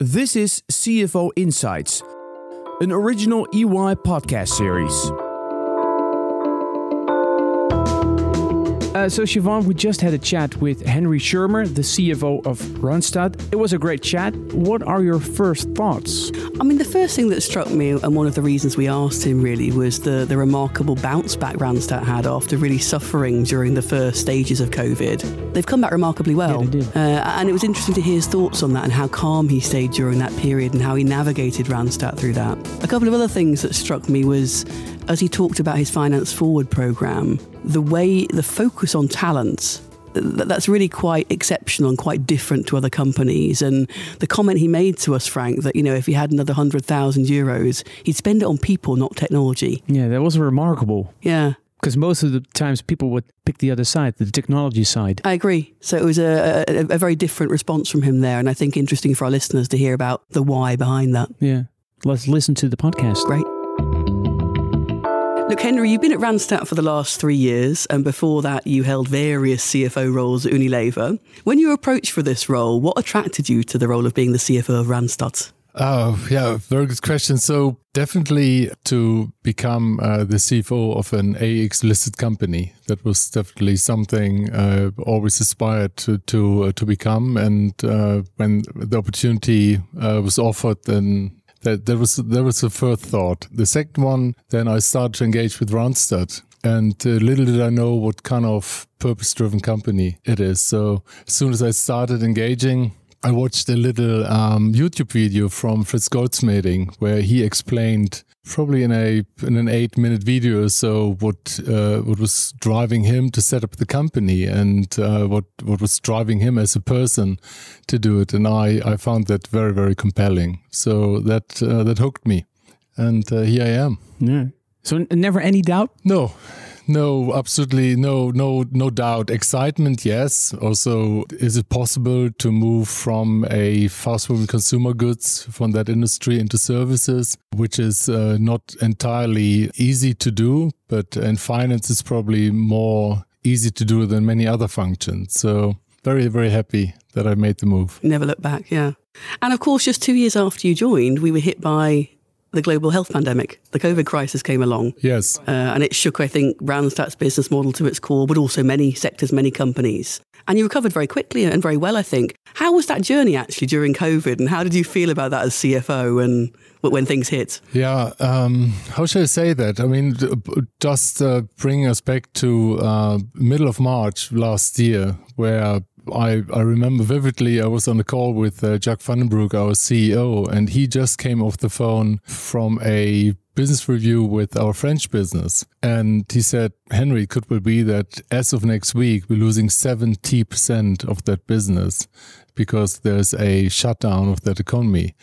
This is CFO Insights, an original EY podcast series. Uh, so, Siobhan, we just had a chat with Henry Schirmer, the CFO of Randstad. It was a great chat. What are your first thoughts? I mean, the first thing that struck me, and one of the reasons we asked him really, was the, the remarkable bounce back Randstad had after really suffering during the first stages of COVID. They've come back remarkably well. Yeah, they did. Uh, and it was interesting to hear his thoughts on that and how calm he stayed during that period and how he navigated Randstad through that. A couple of other things that struck me was as he talked about his Finance Forward program, the way the focus on talent that's really quite exceptional and quite different to other companies. And the comment he made to us, Frank, that you know if he had another hundred thousand euros, he'd spend it on people, not technology. Yeah, that was remarkable. Yeah. Because most of the times people would pick the other side, the technology side. I agree. So it was a, a, a very different response from him there. And I think interesting for our listeners to hear about the why behind that. Yeah. Let's listen to the podcast. Great. Look, Henry, you've been at Randstad for the last three years, and before that, you held various CFO roles at Unilever. When you approached for this role, what attracted you to the role of being the CFO of Randstad? Oh, yeah, very good question. So, definitely to become uh, the CFO of an AEX listed company, that was definitely something uh, always aspired to to, uh, to become. And uh, when the opportunity uh, was offered, then that there was there was a first thought. The second one, then I started to engage with Randstad. And uh, little did I know what kind of purpose driven company it is. So as soon as I started engaging, I watched a little um, YouTube video from Frits Goldschmeding where he explained probably in a in an eight minute video or so what uh, what was driving him to set up the company and uh, what what was driving him as a person to do it. And I I found that very very compelling. So that uh, that hooked me. And uh, here I am. Yeah. So never any doubt? No no, absolutely no, no, no doubt. Excitement, yes. Also, is it possible to move from a fast-moving consumer goods from that industry into services, which is uh, not entirely easy to do, but in finance is probably more easy to do than many other functions. So, very, very happy that I made the move. Never look back, yeah. And of course, just two years after you joined, we were hit by the global health pandemic, the COVID crisis came along. Yes. Uh, and it shook, I think, Randstad's business model to its core, but also many sectors, many companies. And you recovered very quickly and very well, I think. How was that journey actually during COVID? And how did you feel about that as CFO and when things hit? Yeah, um, how should I say that? I mean, just uh, bring us back to uh, middle of March last year, where I, I remember vividly I was on a call with uh, Jacques van den Broek, our CEO, and he just came off the phone from a business review with our French business. And he said, Henry, could well be that as of next week, we're losing 70% of that business because there's a shutdown of that economy.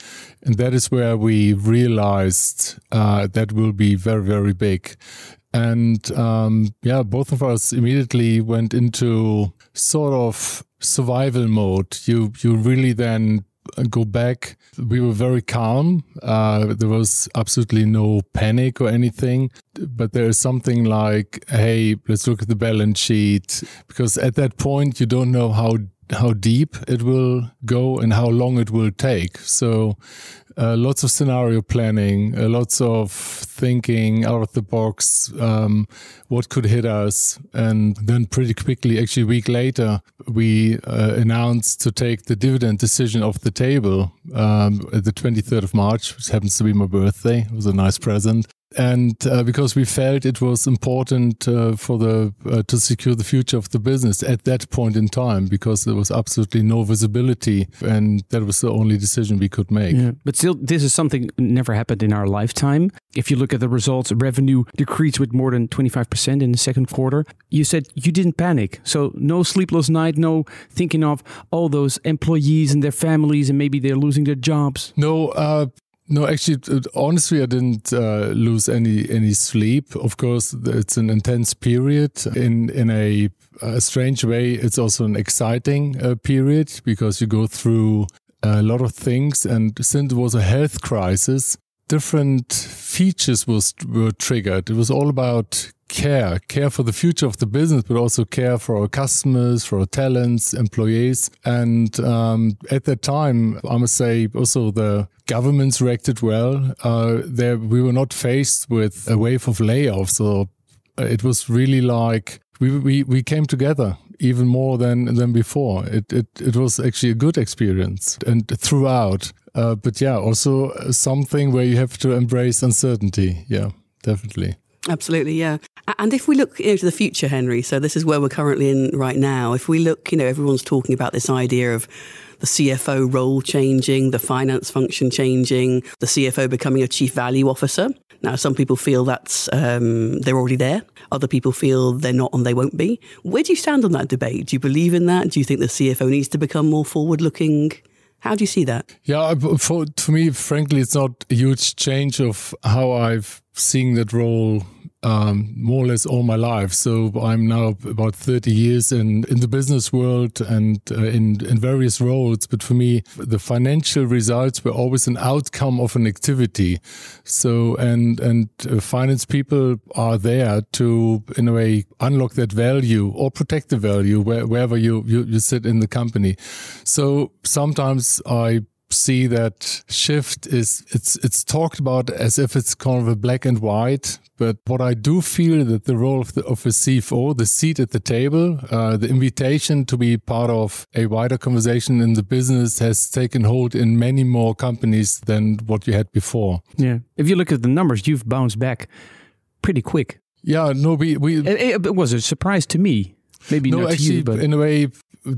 And that is where we realized uh, that will be very, very big. And um, yeah, both of us immediately went into sort of survival mode. You you really then go back. We were very calm. Uh, there was absolutely no panic or anything. But there is something like, hey, let's look at the balance sheet, because at that point you don't know how how deep it will go and how long it will take. So uh, lots of scenario planning, uh, lots of thinking out of the box, um, what could hit us. And then pretty quickly, actually a week later, we uh, announced to take the dividend decision off the table um, the 23rd of March, which happens to be my birthday. It was a nice present and uh, because we felt it was important uh, for the uh, to secure the future of the business at that point in time because there was absolutely no visibility and that was the only decision we could make. Yeah. but still this is something never happened in our lifetime. If you look at the results revenue decreased with more than 25% in the second quarter. You said you didn't panic. So no sleepless night no thinking of all those employees and their families and maybe they're losing their jobs. No uh, no, actually, honestly, I didn't uh, lose any any sleep. Of course, it's an intense period. In in a, a strange way, it's also an exciting uh, period because you go through a lot of things. And since it was a health crisis, different features was were triggered. It was all about care, care for the future of the business, but also care for our customers, for our talents, employees. And um, at that time, I must say, also the governments reacted well. Uh, there, we were not faced with a wave of layoffs, or uh, it was really like we we, we came together even more than than before. It it it was actually a good experience and throughout. Uh, but yeah, also something where you have to embrace uncertainty. Yeah, definitely. Absolutely, yeah. And if we look you know, to the future, Henry, so this is where we're currently in right now. If we look, you know, everyone's talking about this idea of the CFO role changing, the finance function changing, the CFO becoming a chief value officer. Now, some people feel that's um, they're already there. Other people feel they're not and they won't be. Where do you stand on that debate? Do you believe in that? Do you think the CFO needs to become more forward looking? How do you see that? Yeah, for, for me, frankly, it's not a huge change of how I've seen that role um, more or less all my life. So I'm now about 30 years in, in the business world and uh, in, in various roles. But for me, the financial results were always an outcome of an activity. So, and, and uh, finance people are there to, in a way, unlock that value or protect the value where, wherever you, you, you sit in the company. So sometimes I see that shift is it's it's talked about as if it's kind of a black and white but what I do feel that the role of, the, of a CFO, the seat at the table, uh, the invitation to be part of a wider conversation in the business has taken hold in many more companies than what you had before. Yeah. If you look at the numbers, you've bounced back pretty quick. Yeah, no, we, we it, it was a surprise to me. Maybe no, not actually, you, but in a way,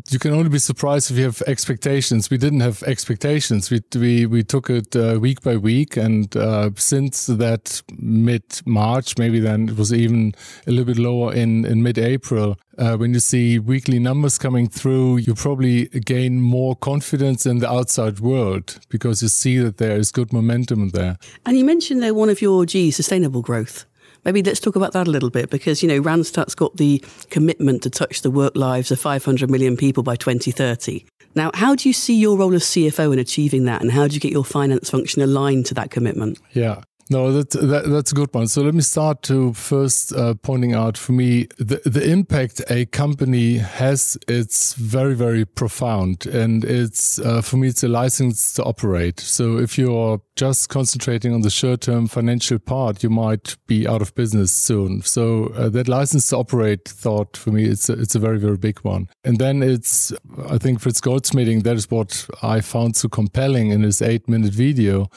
you can only be surprised if you have expectations. We didn't have expectations. We we we took it uh, week by week, and uh, since that mid March, maybe then it was even a little bit lower in in mid April. Uh, when you see weekly numbers coming through, you probably gain more confidence in the outside world because you see that there is good momentum there. And you mentioned there one of your G, sustainable growth. Maybe let's talk about that a little bit because, you know, Randstad's got the commitment to touch the work lives of 500 million people by 2030. Now, how do you see your role as CFO in achieving that and how do you get your finance function aligned to that commitment? Yeah. No, that, that, that's a good one. So let me start to first uh, pointing out for me the, the impact a company has. It's very very profound, and it's uh, for me it's a license to operate. So if you're just concentrating on the short term financial part, you might be out of business soon. So uh, that license to operate thought for me it's a, it's a very very big one. And then it's I think Frits Goldschmeding that is what I found so compelling in his eight minute video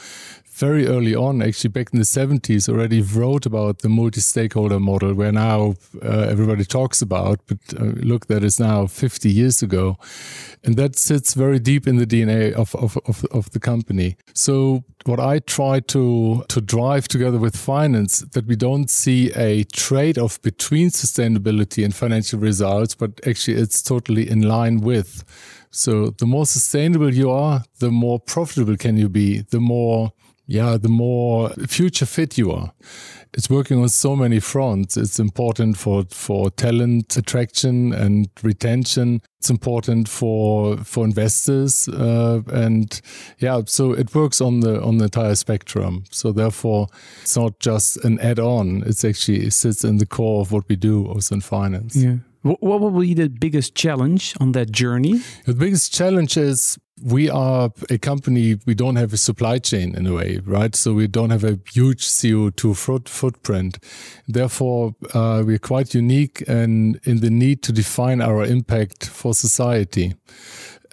very early on, actually back in the 70s, already wrote about the multi stakeholder model, where now uh, everybody talks about. But uh, look, that is now 50 years ago. And that sits very deep in the DNA of, of, of, of the company. So, what I try to, to drive together with finance, that we don't see a trade off between sustainability and financial results, but actually it's totally in line with. So, the more sustainable you are, the more profitable can you be, the more yeah, the more future fit you are. It's working on so many fronts. It's important for, for talent attraction and retention. It's important for for investors, uh, and yeah, so it works on the on the entire spectrum. So therefore, it's not just an add-on. It's actually it sits in the core of what we do also in finance. Yeah. What will be the biggest challenge on that journey? The biggest challenge is we are a company, we don't have a supply chain in a way, right? So we don't have a huge CO2 foot, footprint. Therefore, uh, we're quite unique in, in the need to define our impact for society.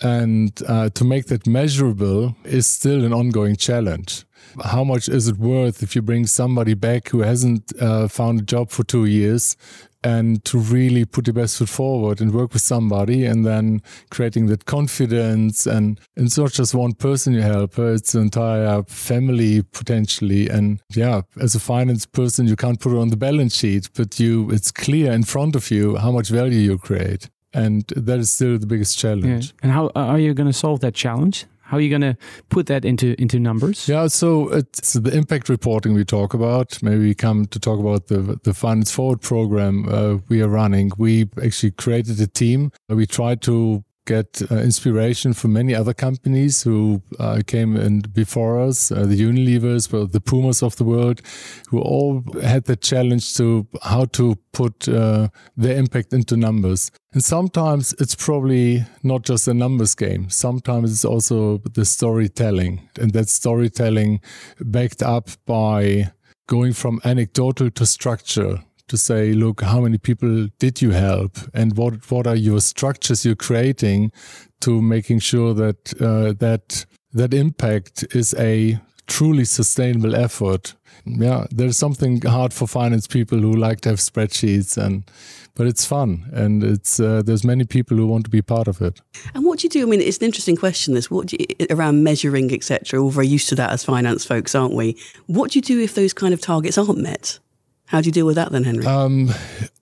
And uh, to make that measurable is still an ongoing challenge how much is it worth if you bring somebody back who hasn't uh, found a job for two years and to really put your best foot forward and work with somebody and then creating that confidence. And it's not just one person you help it's an entire family potentially. And yeah as a finance person you can't put it on the balance sheet but you it's clear in front of you how much value you create. And that is still the biggest challenge. Yeah. and how uh, are you going to solve that challenge how are you going to put that into into numbers? Yeah, so it's the impact reporting we talk about. Maybe we come to talk about the the Finance Forward program uh, we are running. We actually created a team. We try to get uh, inspiration from many other companies who uh, came in before us, uh, the Unilevers, well, the Pumas of the world, who all had the challenge to how to put uh, their impact into numbers. And sometimes it's probably not just a numbers game. Sometimes it's also the storytelling, and that storytelling backed up by going from anecdotal to structure to say, look, how many people did you help, and what what are your structures you're creating to making sure that uh, that that impact is a truly sustainable effort. Yeah, there's something hard for finance people who like to have spreadsheets and but it's fun and it's uh, there's many people who want to be part of it. And what do you do? I mean, it's an interesting question. This what you, around measuring, etc. We're very used to that as finance folks, aren't we? What do you do if those kind of targets aren't met? How do you deal with that then, Henry? Um,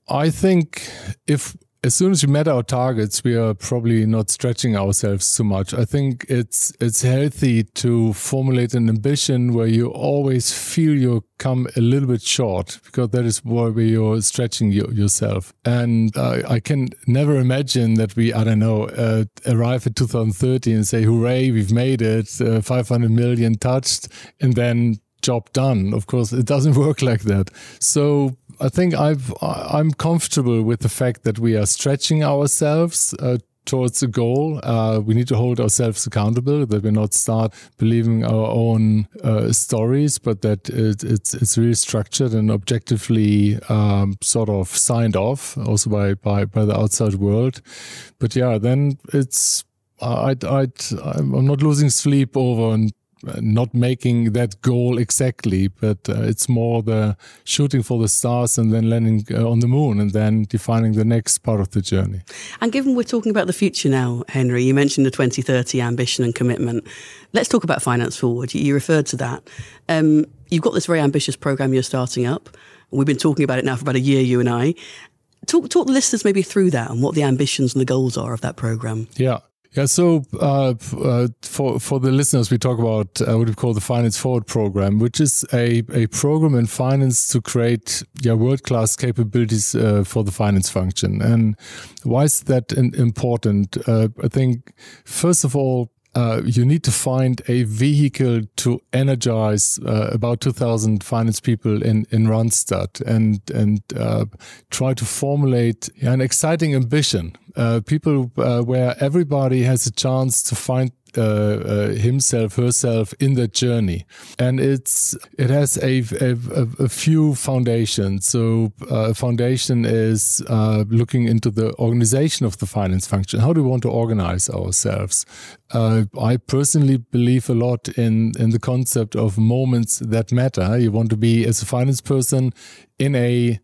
I think if as soon as we met our targets, we are probably not stretching ourselves too much. I think it's it's healthy to formulate an ambition where you always feel you come a little bit short because that is where you're stretching you, yourself. And uh, I can never imagine that we, I don't know, uh, arrive at 2030 and say, "Hooray, we've made it! Uh, 500 million touched," and then job done. Of course, it doesn't work like that. So I think I've I'm comfortable with the fact that we are stretching ourselves. Uh, towards a goal, uh, we need to hold ourselves accountable. That we not start believing our own uh, stories, but that it, it's it's really structured and objectively um, sort of signed off, also by by by the outside world. But yeah, then it's I I I'm not losing sleep over and not making that goal exactly, but uh, it's more the shooting for the stars and then landing uh, on the moon and then defining the next part of the journey. And given we're talking about the future now, Henry, you mentioned the 2030 ambition and commitment. Let's talk about Finance Forward. You referred to that. Um, you've got this very ambitious program you're starting up. We've been talking about it now for about a year, you and I. Talk, talk the listeners maybe through that and what the ambitions and the goals are of that program. Yeah, yeah, so uh, uh, for for the listeners, we talk about uh, what we call the Finance Forward program, which is a, a program in finance to create yeah, world class capabilities uh, for the finance function. And why is that important? Uh, I think first of all, uh, you need to find a vehicle to energize uh, about 2,000 finance people in, in Randstad and, and uh, try to formulate an exciting ambition. Uh, people uh, where everybody has a chance to find uh, uh, himself, herself in that journey, and it's it has a a, a few foundations. So uh, a foundation is uh, looking into the organization of the finance function. How do we want to organize ourselves? I personally believe a lot in in the concept of moments that matter. You want to be as a finance person in a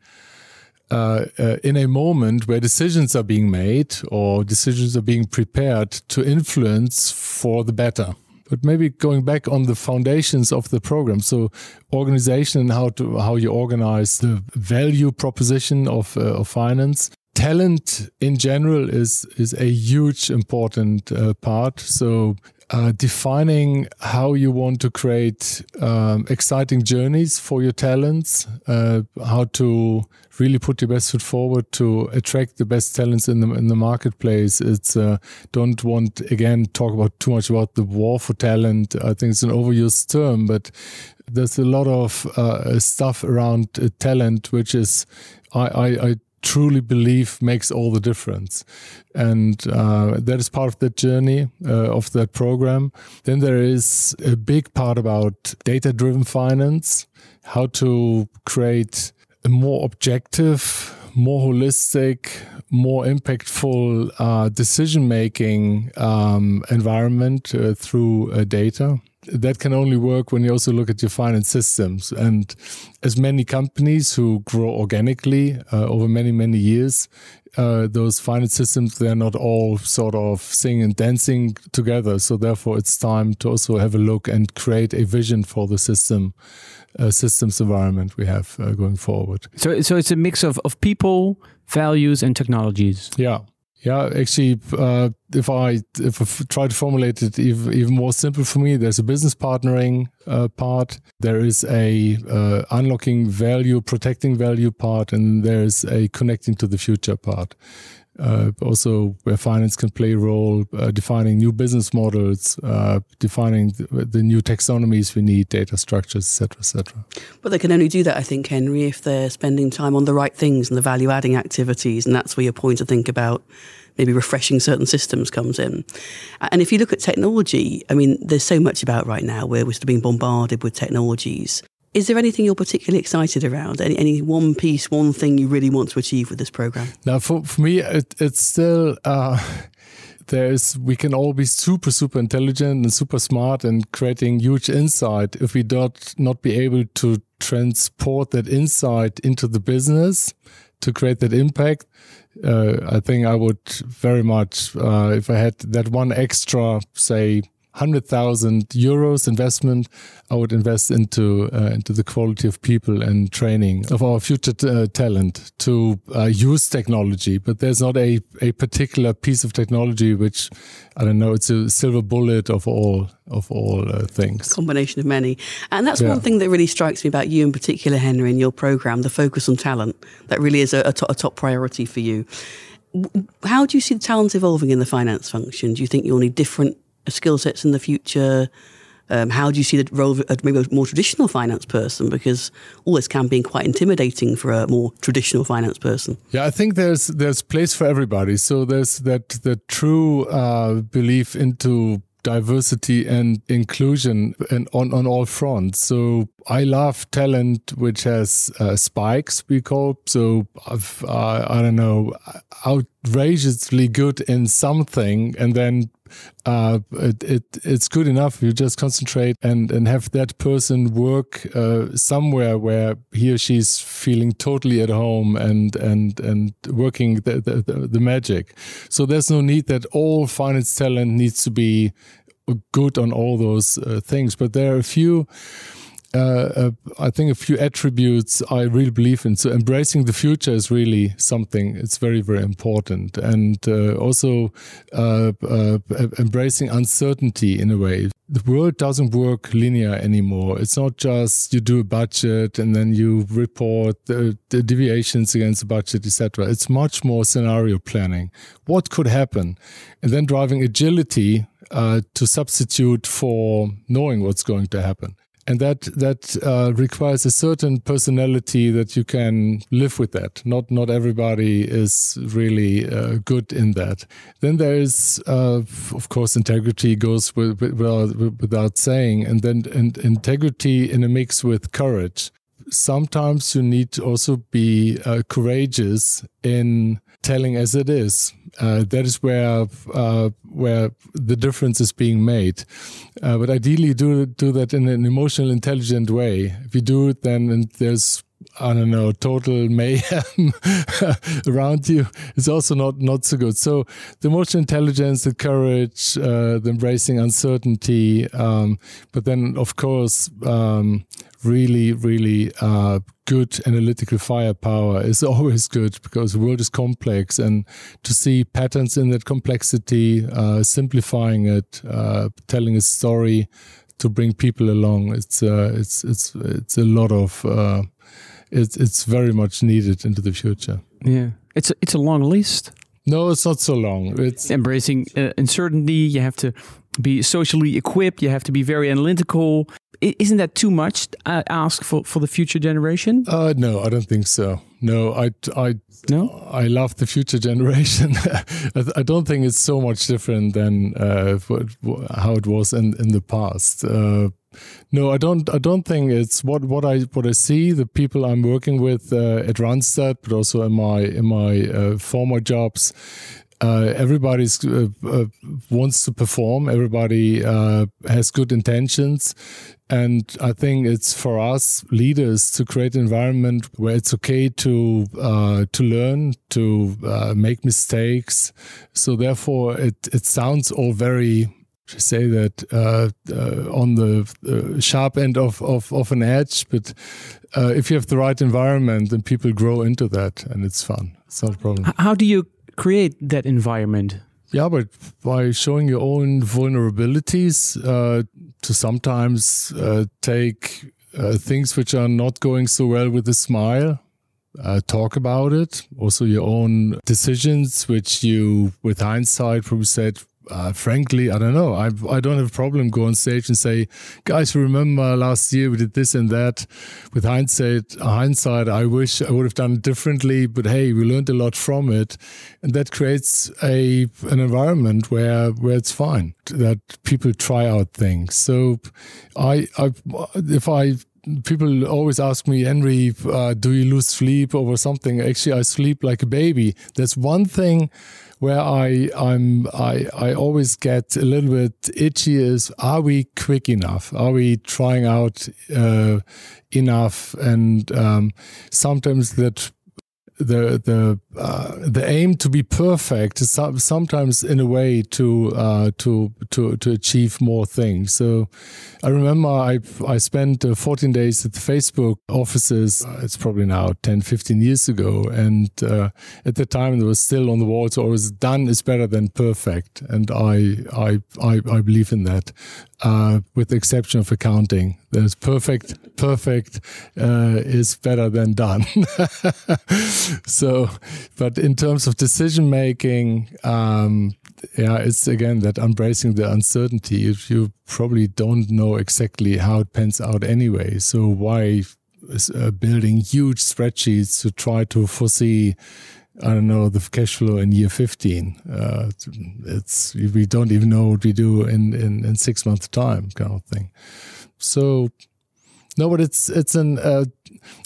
uh, uh, in a moment where decisions are being made or decisions are being prepared to influence for the better. But maybe going back on the foundations of the program, so organization and how to how you organize the value proposition of uh, of finance, talent in general is is a huge important uh, part so uh, defining how you want to create um, exciting journeys for your talents, uh, how to really put your best foot forward to attract the best talents in the in the marketplace. It's uh, don't want again talk about too much about the war for talent. I think it's an overused term, but there's a lot of uh, stuff around uh, talent which is I, I, I truly believe makes all the difference. And uh, that is part of that journey uh, of that program. Then there is a big part about data driven finance, how to create a more objective, more holistic, more impactful uh, decision making um, environment uh, through uh, data that can only work when you also look at your finance systems. And as many companies who grow organically uh, over many, many years, uh, those finance systems, they're not all sort of singing and dancing together. So therefore, it's time to also have a look and create a vision for the system, uh, systems environment we have uh, going forward. So, so it's a mix of, of people, values, and technologies. Yeah. Yeah, actually, uh, if I if try to formulate it even, even more simple for me, there's a business partnering uh, part, there is a uh, unlocking value, protecting value part, and there's a connecting to the future part. Uh, also where finance can play a role, uh, defining new business models, uh, defining the, the, new taxonomies we need, data structures, etc., etc. But they can only do that, I think, Henry, if they're spending time on the right things and the value-adding activities, and that's where your point to think about maybe refreshing certain systems comes in. And if you look at technology, I mean, there's so much about right now where we're still being bombarded with technologies. Is there anything you're particularly excited around? Any, any one piece, one thing you really want to achieve with this program? Now, for, for me, it, it's still. Uh, there's we can all be super super intelligent and super smart and creating huge insight if we don't not be able to transport that insight into the business to create that impact uh, i think i would very much uh, if i had that one extra say 100,000 euros investment, I would invest into uh, into the quality of people and training of our future uh, talent to uh, use technology. But there's not a, a particular piece of technology which I don't know. It's a silver bullet of all of all uh, things. Combination of many, and that's yeah. one thing that really strikes me about you in particular, Henry, in your program, the focus on talent. That really is a, a, to a top priority for you. How do you see the talent evolving in the finance function? Do you think you'll need different skill sets in the future? Um, how do you see the role of maybe a more traditional finance person? Because all this can be quite intimidating for a more traditional finance person. Yeah, I think there's there's place for everybody. So there's that the true uh, belief into diversity and inclusion and on, on all fronts. So I love talent which has uh, spikes, we call. So I've, uh, I don't know, outrageously good in something and then uh, it, it, it's good enough. You just concentrate and, and have that person work uh, somewhere where he or she's feeling totally at home and and and working the, the, the magic. So there's no need that all finance talent needs to be good on all those uh, things. But there are a few uh, uh, I think a few attributes I really believe in. So embracing the future is really something. It's very very important, and uh, also uh, uh, embracing uncertainty in a way. The world doesn't work linear anymore. It's not just you do a budget and then you report the, the deviations against the budget, etc. It's much more scenario planning. What could happen, and then driving agility uh, to substitute for knowing what's going to happen and that that uh, requires a certain personality that you can live with that. Not not everybody is really uh, good in that. Then there is uh, of course integrity goes with, with, without saying. And then and integrity in a mix with courage sometimes you need to also be uh, courageous in telling as it is. Uh, that is where uh, where the difference is being made. Uh, but ideally, do do that in an emotional, intelligent way. If you do it, then there's I don't know, total mayhem around you is also not not so good. So the emotional intelligence, the courage, uh, the embracing uncertainty, um, but then of course um, really, really uh, good analytical firepower is always good because the world is complex and to see patterns in that complexity, uh, simplifying it, uh, telling a story to bring people along. It's uh, it's it's it's a lot of uh, it's it's very much needed into the future. Yeah, it's a, it's a long list. No, it's not so long. It's embracing uh, uncertainty. You have to be socially equipped. You have to be very analytical. Isn't that too much uh, ask for, for the future generation? Uh, no, I don't think so. No, I, I, no? I love the future generation. I don't think it's so much different than uh, how it was in, in the past. Uh, no, I don't. I don't think it's what what I what I see. The people I'm working with uh, at Randstad, but also in my in my uh, former jobs, uh, everybody uh, uh, wants to perform. Everybody uh, has good intentions, and I think it's for us leaders to create an environment where it's okay to uh, to learn, to uh, make mistakes. So therefore, it it sounds all very say that uh, uh, on the uh, sharp end of, of, of an edge, but if you have the right environment, then people grow into that, and it's fun. It's not a problem. How do you create that environment? Yeah, but by showing your own vulnerabilities uh, to sometimes uh, take uh, things which are not going so well with a smile, uh, talk about it, also your own decisions, which you, with hindsight, probably said, uh, frankly, I don't know. I I don't have a problem go on stage and say, guys, remember last year we did this and that. With hindsight, hindsight, I wish I would have done it differently. But hey, we learned a lot from it, and that creates a an environment where where it's fine that people try out things. So, I I if I people always ask me, Henry, uh, do you lose sleep over something? Actually, I sleep like a baby. That's one thing where I I'm I I always get a little bit itchy. Is are we quick enough? Are we trying out uh, enough? And um, sometimes that the the uh, the aim to be perfect is sometimes in a way to uh, to to to achieve more things. So I remember I I spent uh, 14 days at the Facebook offices. Uh, it's probably now 10, 15 years ago, and uh, at the time there was still on the walls always done is better than perfect, and I I I, I believe in that uh, with the exception of accounting. There's perfect, perfect uh, is better than done. so, but in terms of decision making, um, yeah, it's again that embracing the uncertainty. You, you probably don't know exactly how it pans out anyway. So why uh, building huge spreadsheets to try to foresee I don't know the cash flow in year 15. Uh, it's we don't even know what we do in in, in six months time, kind of thing. So no, but it's it's an. Uh,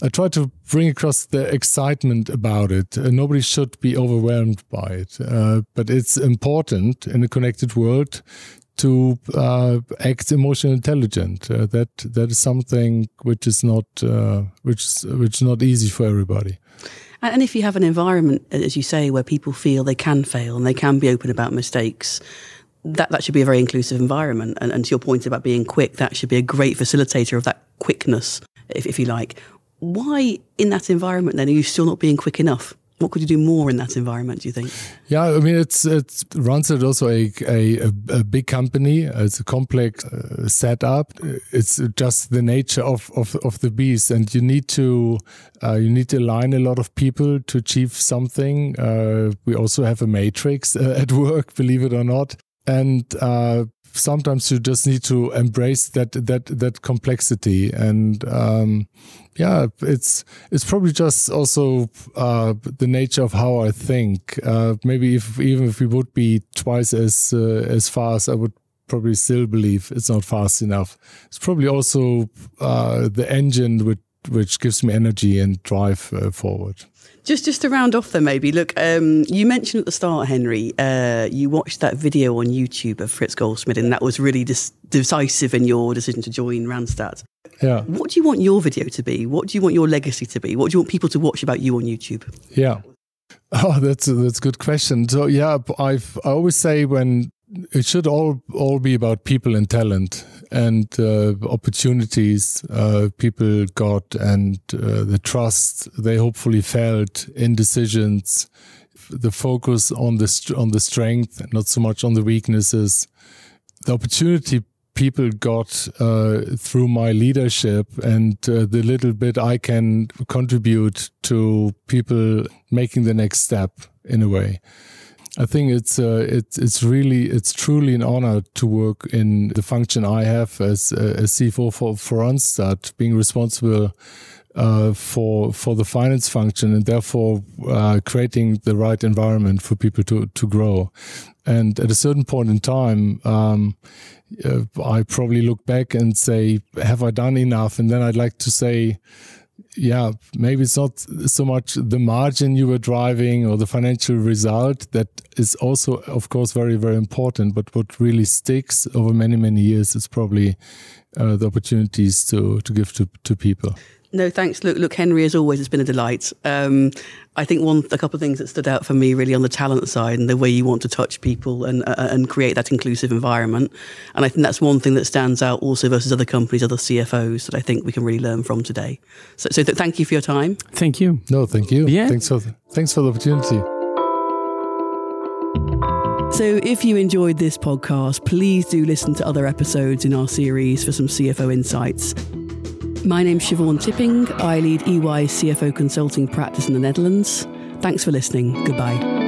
I try to bring across the excitement about it. Uh, nobody should be overwhelmed by it, uh, but it's important in a connected world to uh, act emotionally intelligent. Uh, that that is something which is not uh, which which is not easy for everybody. And if you have an environment, as you say, where people feel they can fail and they can be open about mistakes, that, that should be a very inclusive environment. And, and to your point about being quick, that should be a great facilitator of that quickness, if, if you like. Why, in that environment, then, are you still not being quick enough? What could you do more in that environment? Do you think? Yeah, I mean, it's it's Randstad also a, a a big company. It's a complex uh, setup. It's just the nature of, of, of the beast, and you need to uh, you need to align a lot of people to achieve something. Uh, we also have a matrix uh, at work, believe it or not, and uh, sometimes you just need to embrace that that that complexity. And um, yeah it's it's probably just also uh, the nature of how I think. Uh, maybe if even if we would be twice as uh, as fast I would probably still believe it's not fast enough. It's probably also uh, the engine which which gives me energy and drive uh, forward just just to round off, then maybe look. Um, you mentioned at the start, Henry, uh, you watched that video on YouTube of Frits Goldschmidt, and that was really dis- decisive in your decision to join Randstad. Yeah. What do you want your video to be? What do you want your legacy to be? What do you want people to watch about you on YouTube? Yeah. Oh, that's a, that's a good question. So yeah, I've I always say when it should all all be about people and talent and uh, opportunities uh, people got and uh, the trust they hopefully felt in decisions. The focus on the on the strength not so much on the weaknesses. The opportunity people got uh, through my leadership and uh, the little bit I can contribute to people making the next step in a way I think it's uh, it's it's really it's truly an honor to work in the function I have as uh, as CFO for for Randstad, being responsible uh, for for the finance function and therefore uh, creating the right environment for people to to grow. And at a certain point in time, um, uh, I probably look back and say, "Have I done enough?" And then I'd like to say yeah, maybe it's not so much the margin you were driving or the financial result that is also, of course, very, very important. But what really sticks over many, many years is probably uh, the opportunities to, to give to, to people. No, thanks. Look, look, Henry, as always, it's been a delight. Um, I think one, a couple of things that stood out for me really on the talent side and the way you want to touch people and uh, and create that inclusive environment. And I think that's one thing that stands out also versus other companies, other CFOs that I think we can really learn from today. So, so th- thank you for your time. Thank you. No, thank you. Yeah. Thanks for the, thanks for the opportunity. So, if you enjoyed this podcast, please do listen to other episodes in our series for some CFO insights. My name's Siobhan Tipping. I lead EY's CFO consulting practice in the Netherlands. Thanks for listening. Goodbye.